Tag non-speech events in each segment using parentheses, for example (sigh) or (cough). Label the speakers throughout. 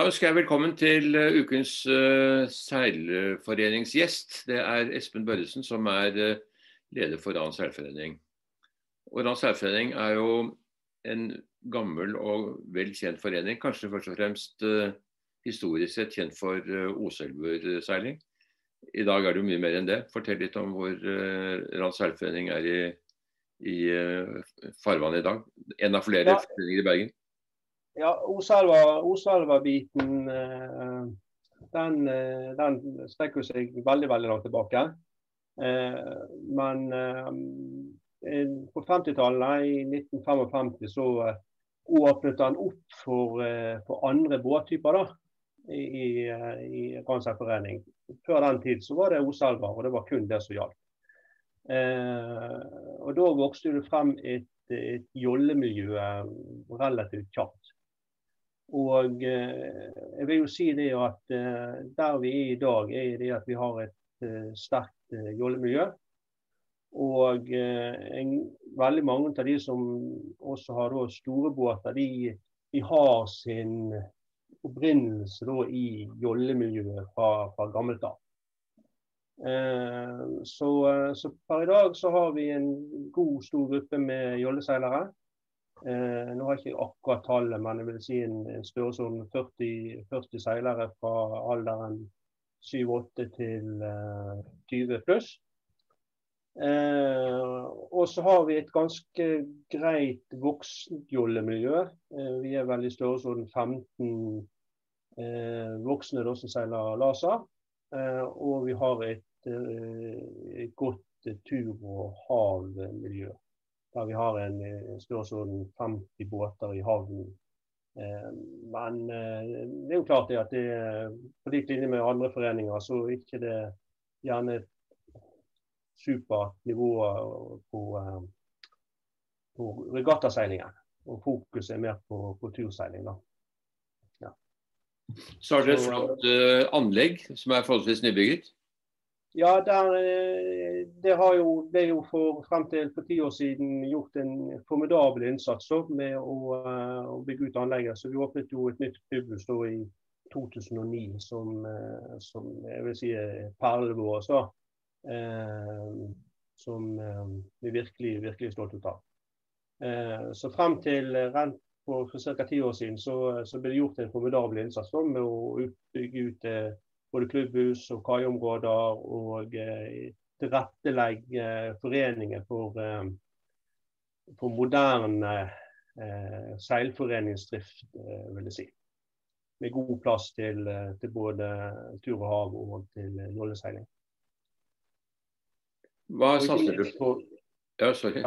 Speaker 1: Da ønsker jeg velkommen til uh, ukens uh, seilforeningsgjest. Det er Espen Børresen, som er uh, leder for Rans seilforening. Og Rans seilforening er jo en gammel og vel kjent forening. Kanskje først og fremst historisk sett kjent for Oselvurseiling. I dag er det jo mye mer enn det. Fortell litt om hvor Rans seilforening er i, i farvannet i dag. En av flere ja. foreninger i Bergen.
Speaker 2: Ja, Oselva-biten eh, den, eh, den strekker seg veldig veldig langt tilbake. Eh, men på 50-tallet, i 1955, så åpnet den opp for, for andre båttyper da, i, i Randseiforening. Før den tid så var det Oselva, og det var kun det som gjaldt. Og Da vokste det frem et, et jollemiljø relativt kjapt. Og eh, jeg vil jo si det at eh, der vi er i dag, er det at vi har et eh, sterkt jollemiljø. Og en, veldig mange av de som også har store båter, de, de, har sin opprinnelse da, i jollemiljøet fra, fra gammelt av. så, så, per i dag så har vi en god, stor gruppe med jolleseilere. Eh, nå har jeg ikke akkurat tallet, men jeg vil si en, en størrelsesorden 40, 40 seilere fra alderen 7-8 til eh, 20 pluss. Eh, og så har vi et ganske greit voksenjollemiljø. Eh, vi er vel i størrelsesorden 15 eh, voksne da, som seiler laser. Eh, og vi har et, et godt tur- og havmiljø der vi har en, en størrelsesorden 50 båter i havnen. Eh, men eh, det er jo klart det at det på lik linje med andre foreninger, så er ikke det gjerne supert nivå på, eh, på regattaseilingen. Og fokuset er mer på, på turseiling. da.
Speaker 1: Ja. Så har dere et flott anlegg som er forholdsvis nybygget?
Speaker 2: Ja, der, eh, det jo, ble jo for frem til for ti år siden gjort en formidabel innsats med å, eh, å, bygge ut anlegget. Så Vi åpnet jo et nytt pubhus i 2009 som, eh, som jeg vil si er perlen vår. Eh, som vi er virkelig, virkelig stolte av. Eh, så frem til rent for, for ca. ti år siden så, så, ble det gjort en formidabel innsats med å bygge ut eh, både klubbhus og kaiområder, og eh, tilrettelegge foreninger for, eh, for moderne eh, seilforeningsdrift, vil jeg si. Med god plass til, til både tur og hav og til nåleseiling.
Speaker 1: Hva satser du på? Ja, sorry.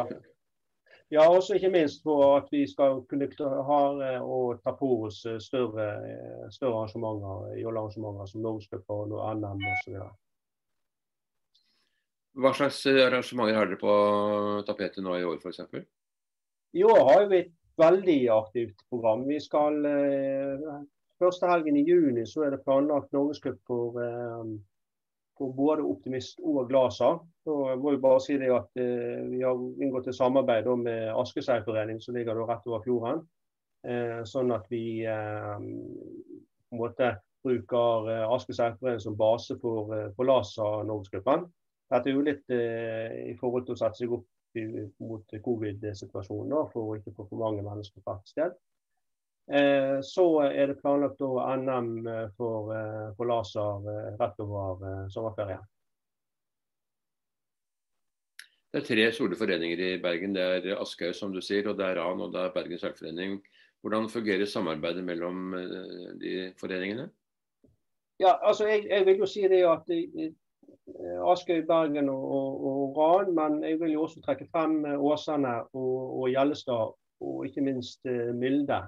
Speaker 1: Ja.
Speaker 2: Også ikke minst for at vi skal kunne klare å ta på oss eh, større, eh, større arrangementer, jollearrangementer som Norgescupen og NM osv.
Speaker 1: Hva slags arrangementer har dere på tapetet nå i år f.eks.?
Speaker 2: I år har vi et veldig aktivt program. Vi skal eh, Første helgen i juni så er det planlagt Norgescup for eh, for både Optimist og Glasa. Jeg må jo bare si det at eh, Vi har inngått et samarbeid med Askeseilforening, som ligger rett over fjorden. Eh, sånn at vi eh, på en måte bruker eh, Aske som base for, eh, for LASA Norgesgruppen. Dette er jo litt eh, i forhold til å sette seg opp mot covid-situasjonen, for å ikke få for mange mennesker på ett sted. Eh, så er det planlagt NM eh, for, eh, for laser rett over sommerferien.
Speaker 1: Det er tre store foreninger i Bergen. Det er Aschehoug, som du sier, og det er RAN og det er Bergen seilforening. Hvordan fungerer samarbeidet mellom de foreningene?
Speaker 2: Ja, altså jeg, jeg vil jo si det at Aschehoug, Bergen og, og, og, RAN, men jeg vil jo også trekke frem Åsane og, og Gjellestad, og ikke minst Milde.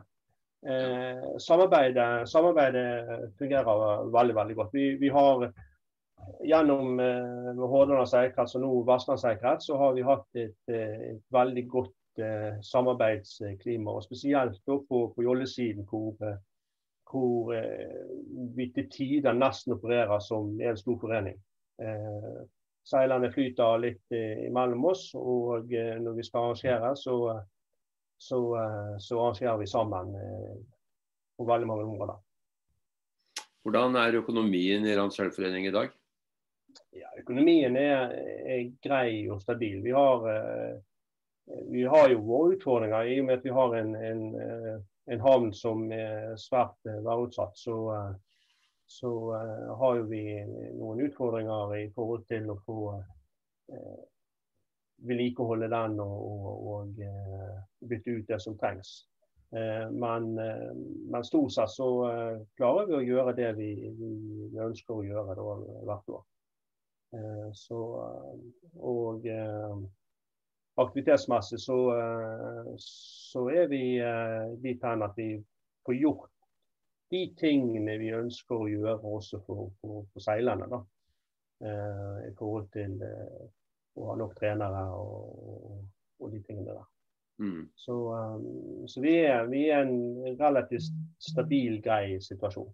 Speaker 2: Eh, samarbeidet, samarbeidet, fungerer veldig veldig godt. Vi, vi har Gjennom eh, Hordaland sikkerhets og nå Vestland sikkerhet, så har vi hatt et, eh, et veldig godt eh, samarbeidsklima. og Spesielt på, på jollesiden, hvor, eh, hvor eh, vi til tider nesten opererer som en stor forening. Eh, seilerne flyter litt imellom oss, og når vi skal arrangere, så så, eh, så arrangerer vi sammen eh, på veldig mange områder.
Speaker 1: Hvordan er økonomien i Rand seilforening i dag?
Speaker 2: Ja, økonomien er, er, grei og stabil. Vi har, eh, vi har, jo våre utfordringer i og med at vi har en, en, en havn som er svært værutsatt. Så, så har jo vi noen utfordringer i forhold til å få vedlikeholde den og, og, og bytte ut det som trengs. Eh, men, eh, men, stort sett så eh, klarer vi å gjøre det vi, vi ønsker å gjøre da, hvert år. Så, og aktivitetsmessig så, så er vi dit hen at vi får gjort de tingene vi ønsker å gjøre også for, for, for seilerne. Da. I forhold til å ha nok trenere og, og de tingene der. Mm. Så, um, så vi, er, vi, er, en relativt stabil, grei situasjon.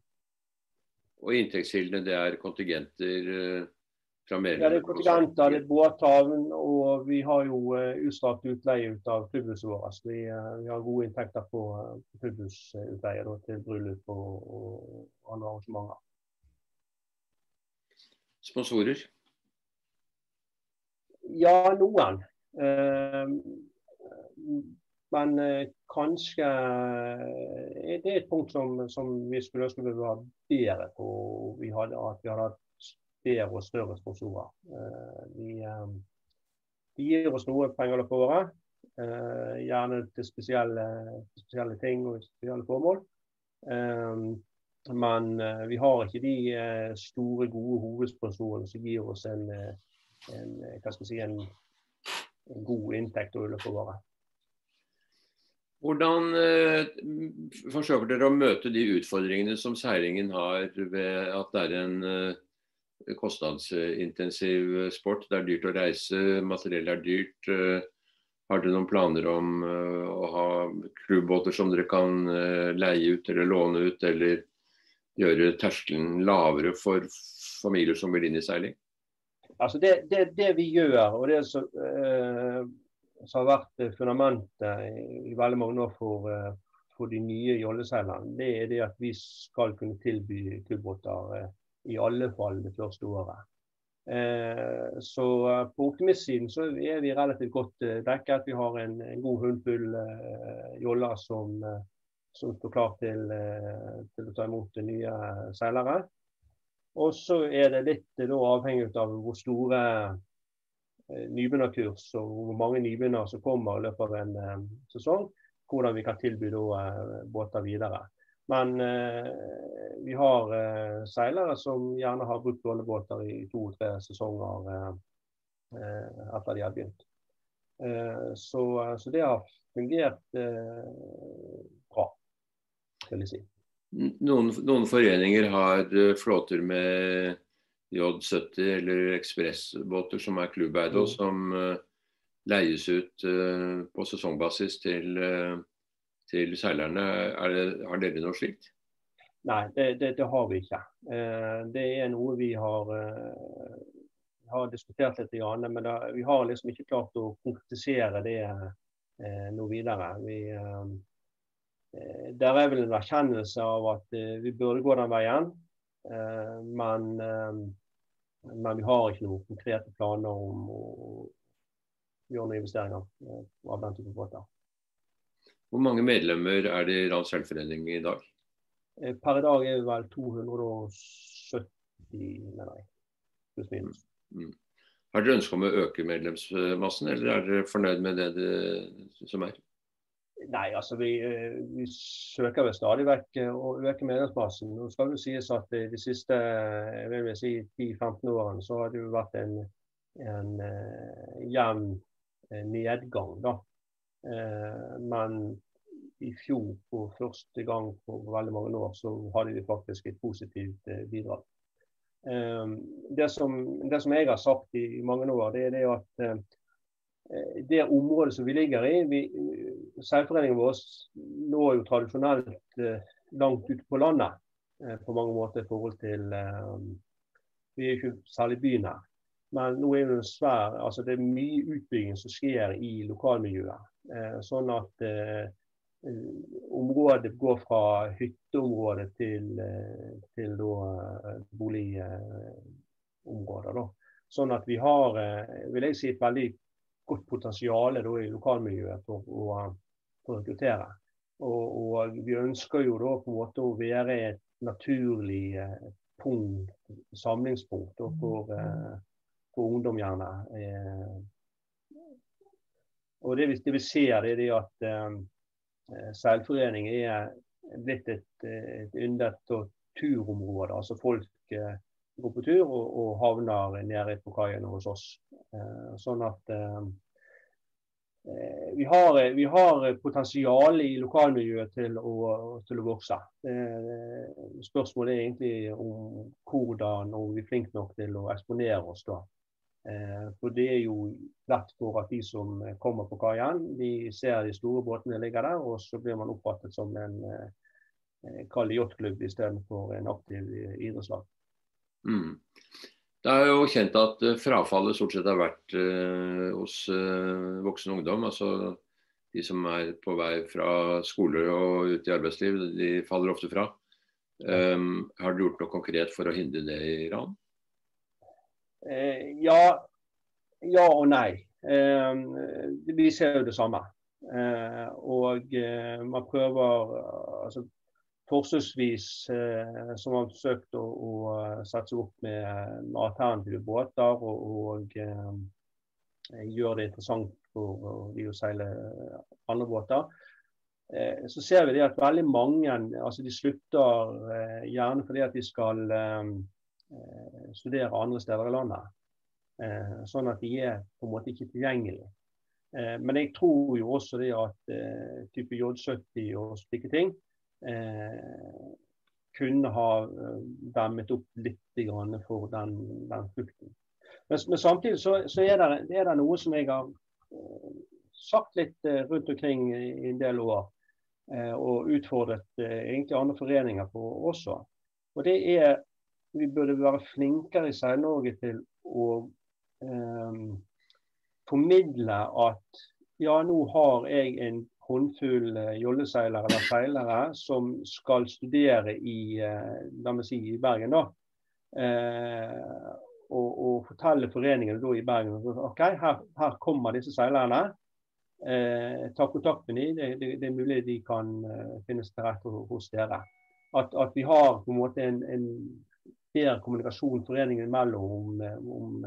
Speaker 1: Og inntektskildene det er kontingenter uh, fra medlemmer?
Speaker 2: Ja, det er kontingenter, det er båthavn, og vi har jo uh, utstrakt utleie ut av klubbhuset vårt. Vi, uh, vi, har gode inntekter på uh, klubbhusutleie til bryllup og, og andre arrangementer.
Speaker 1: Sponsorer?
Speaker 2: Ja, noen. Uh, men eh, kanskje eh, det er et punkt som, som vi skulle ønske vi var bedre på. Vi hadde, at vi hadde hatt bedre og større sponsorer. Eh, de, de, gir oss noe penger på året. Gjerne til spesielle, spesielle, ting og spesielle formål. Men vi har ikke de store, gode hovedsponsorene som gir oss en, en, si, en, en god inntekt å året.
Speaker 1: Hvordan eh, forsøker dere å møte de utfordringene som seilingen har ved at det er en eh, kostnadsintensiv sport? Det er dyrt å reise, materiell er dyrt. Eh, har dere noen planer om eh, å ha crewbåter som dere kan eh, leie ut eller låne ut, eller gjøre terskelen lavere for familier som vil inn i seiling?
Speaker 2: Altså det, det, det vi gjør, og det som eh, som har vært eh, fundamentet i, i veldig mange år for, eh, for de nye jolleseilerne, det er det at vi skal kunne tilby kubbåter eh, i alle fall det første året. Eh, så på optimistsiden så er vi relativt godt eh, dekket. Vi har en, en god håndfull eh, joller som, som, står klar til, til, å ta imot nye seilere. Og så er det litt da, avhengig av hvor store Eh, nybegynnerkurs og hvor mange nybegynnere som kommer i løpet av en eh, sesong. Hvordan vi kan tilby da, eh, båter videre. Men eh, vi har eh, seilere som gjerne har brukt rollebåter i to-tre sesonger eh, etter de har begynt. Så, så, det har fungert bra, vil jeg si.
Speaker 1: Noen, noen foreninger har flåter med J70 eller ekspressbåter som er klubbeide, og mm. som uh, leies ut uh, på sesongbasis til, til seilerne. Det, har dere noe slikt?
Speaker 2: Nei, det, det, det har vi ikke. det er noe vi har, har diskutert litt, men vi har liksom ikke klart å konkretisere det noe videre. Vi, der er vel en erkjennelse av at vi burde gå den veien. men men vi har ikke noen konkrete planer om å gjøre noen investeringer eh, av den type båter.
Speaker 1: Hvor mange medlemmer er det i Rans Seilforening i dag?
Speaker 2: Eh, per i dag er vi vel 270, mener jeg. Pluss minus. Mm.
Speaker 1: mm. Har dere ønske om å øke medlemsmassen, eller er dere fornøyd med det, det som er?
Speaker 2: Nei, altså vi, eh, vi søker vel stadig vekk eh, å øke medlemsmassen. Nå skal det sies at de siste si, 10-15 årene så har det jo vært en, en jevn nedgang. da. Men i fjor, for første gang på veldig mange år, så hadde vi faktisk et positivt bidrag. Det som, det, som, jeg har sagt i mange år, det er det at det området som vi ligger i vi, Seilforeningen vår lå jo tradisjonelt eh, langt ute på landet eh, på mange måter i forhold til eh, Vi er ikke særlig byen her. Men nå er det svær, altså det er mye utbygging som skjer i lokalmiljøet. sånn at området går fra hytteområde til, til boligområder. Sånn at vi har vil jeg si, et veldig godt potensial i lokalmiljøet for å, for å rekruttere. Og, og, vi ønsker jo da på en måte å være et naturlig eh, punkt, samlingspunkt da, for, eh, for, ungdom, gjerne. Eh, og det vi, det vi ser, det er at eh, seilforening er blitt et, et yndet turområde. Altså folk eh, går på tur og, og havner nede på kaien hos oss. Eh, sånn at Eh, vi har, eh, vi har potensial i lokalmiljøet til å, til å vokse. Spørsmålet er egentlig om hvordan og vi er flinke nok til å eksponere oss. da. Eh, for det er jo lett for at de som kommer på kaien, de ser de store båtene ligger der, og så blir man oppfattet som en kall yachtklubb istedenfor en aktiv idrettslag.
Speaker 1: Mm. Det er jo kjent at eh, frafallet stort sett har vært eh, hos eh, voksen ungdom. altså De som er på vei fra skole og ut i arbeidsliv, de faller ofte fra. Um, har du gjort noe konkret for å hindre det i Iran?
Speaker 2: Eh, ja, ja og nei. Ehm, vi ser jo det samme. og man prøver altså forsøksvis eh, som har forsøkt å, å eh, seg opp med, med alternative båter og, og eh, gjøre det interessant for de å seile andre båter. Eh, så ser vi det at veldig mange altså de slutter eh, gjerne fordi at de skal eh, studere andre steder i landet. sånn at de er på en måte ikke tilgjengelige. men jeg tror jo også det at type J70 og slike ting eh, kunne ha eh, demmet opp litt for den, den flukten. Men, men, samtidig så, så er, det, er, det, noe som jeg har eh, sagt litt eh, rundt omkring i en del år. Eh, og utfordret eh, egentlig andre foreninger på også. Og det er vi burde være flinkere i Seil-Norge til å formidle at ja, nå har jeg en håndfull eh, jolleseilere eller seilere som skal studere i, eh, la meg si, i Bergen. da. Eh, og, og, fortelle foreningene da i Bergen ok, her, her kommer disse seilerne. Eh, ta kontakt med dem. Det, det, det, er mulig de kan uh, finnes til rette hos dere. At, at, vi har på en måte en, en bedre kommunikasjon foreningene imellom om, om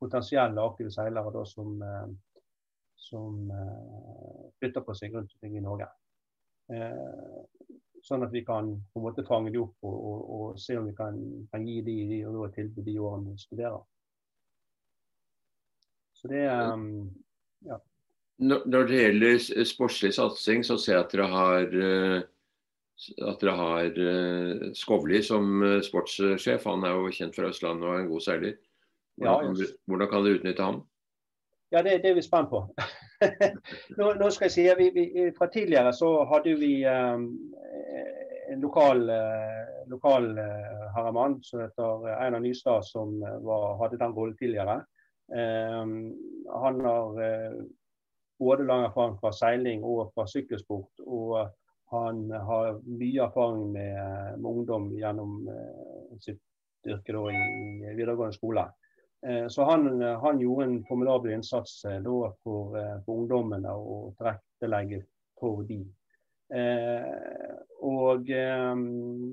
Speaker 2: potensielle aktive seilere da, som, som eh, flytter på seg rundt omkring i Norge. Eh, sånn at vi kan på en måte fange de opp og, og, og, se om vi kan, kan gi og de, tilbud de årene de studerer. Så det um, ja.
Speaker 1: Når det gjelder sportslig satsing, så ser jeg at dere har eh, at dere har Skovli som sportssjef. Han er jo kjent fra Østlandet og er en god seiler. Hvordan, ja, yes. hvordan kan dere utnytte ham?
Speaker 2: Ja, det, det, er vi spent på. (laughs) nå, nå, skal jeg si, vi, vi, Fra tidligere så hadde vi um, en lokal, uh, lokal uh, herremann som heter Einar Nystad, som var, hadde den rollen tidligere. Um, han har uh, både lang erfaring fra seiling og fra sykkelsport. Og han har mye erfaring med, med ungdom gjennom sitt yrke i, i videregående skole. Eh, så han, han, gjorde en formidabel innsats eh, da, for, eh, for, ungdommene og tilrettelegge for de. Eh, og eh,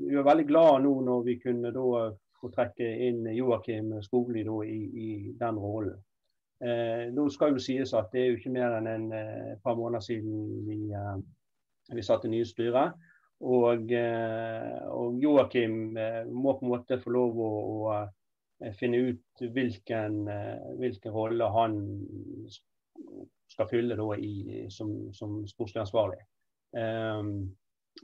Speaker 2: vi var veldig glad nå når vi kunne da få trekke inn Joakim Skogli da, i, i, den rollen. Eh, nå skal jo sies at det er jo ikke mer enn en eh, par måneder siden vi, vi satte nye styre. Og, og Joakim må på en måte få lov å, å Eh, finne ut hvilken, eh, hvilken rolle han skal fylle i, som, som sportslig ansvarlig. Um,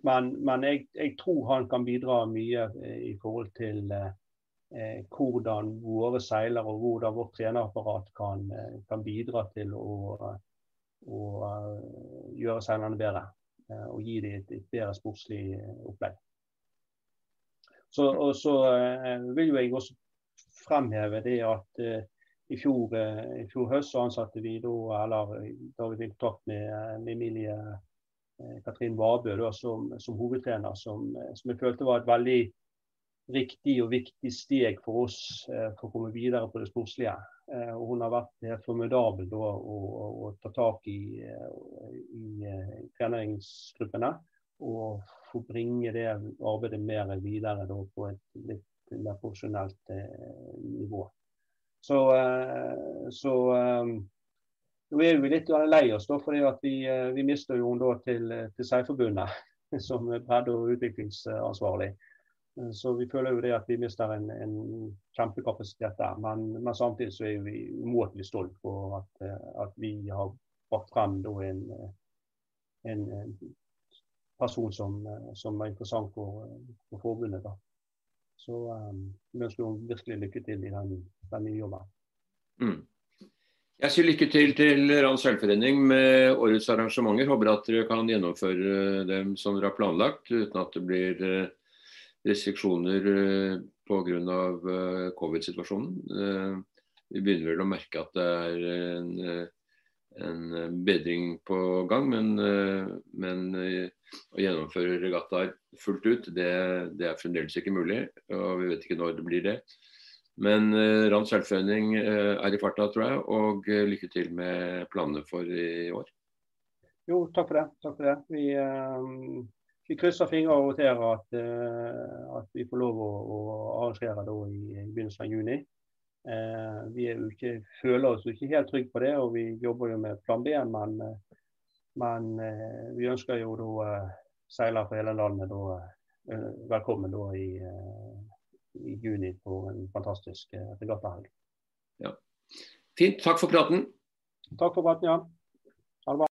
Speaker 2: men, men jeg, jeg, tror han kan bidra mye eh, i forhold til eh, hvordan våre seilere og hvordan vårt trenerapparat kan, kan bidra til å, å gjøre seilerne bedre. Og gi dem et, et bedre sportslig opplegg. Så, og så vil jo jeg også fremheve det at uh, i, fjor, uh, i fjor, høst så ansatte vi da, eller da vi fikk kontakt med, med Emilie Katrin Vabø som, som, hovedtrener, som, som, jeg følte var et veldig riktig og viktig steg for oss for å komme videre på det sportslige. Og hun har vært helt formidabel da, å, å, ta tak i, i, i treningsgruppene og få bringe det arbeidet mer videre da, på et litt mer profesjonelt eh, nivå. Så, eh, så eh, nå er vi litt lei oss, da, fordi vi, vi mister jo da til, til Seilforbundet (laughs) som bredde- og utviklingsansvarlig. Så vi føler jo det at vi mister en, en kjempekapasitet der. Men, men, samtidig så er vi umåtelig stolt for at, at vi har brakt frem da, en, en, person som, som er interessant for, for forbundet. Da. Så um, vi ønsker virkelig lykke til i den, den nye jobben.
Speaker 1: Mm. Jeg sier lykke til til Rands Selvforening med årets arrangementer. Håper at dere kan gjennomføre dem som dere har planlagt, uten at det blir eh, restriksjoner eh, pga. Eh, covid-situasjonen. Vi begynner vel å merke at det er en en eh, bedring på gang. Men, eh, men eh, å gjennomføre regattaer fullt ut, det, det, er fremdeles ikke mulig. Og vi vet ikke når det blir det. Men uh, Rand Selvforening uh, er i farta, tror jeg. Og uh, lykke til med planene for i år.
Speaker 2: Jo, takk for det. Takk for det. Vi, uh, vi krysser fingre og roterer at, at, vi får lov å, å arrangere det i begynnelsen av juni. Eh, vi ikke, føler oss ikke helt trygge på det, og vi jobber jo med plan B. Men, eh, men eh, vi ønsker jo da seilere fra hele landet da, velkommen da i, i, juni på en fantastisk regattahelg.
Speaker 1: Ja. Fint. Takk for praten.
Speaker 2: Takk for praten, ja.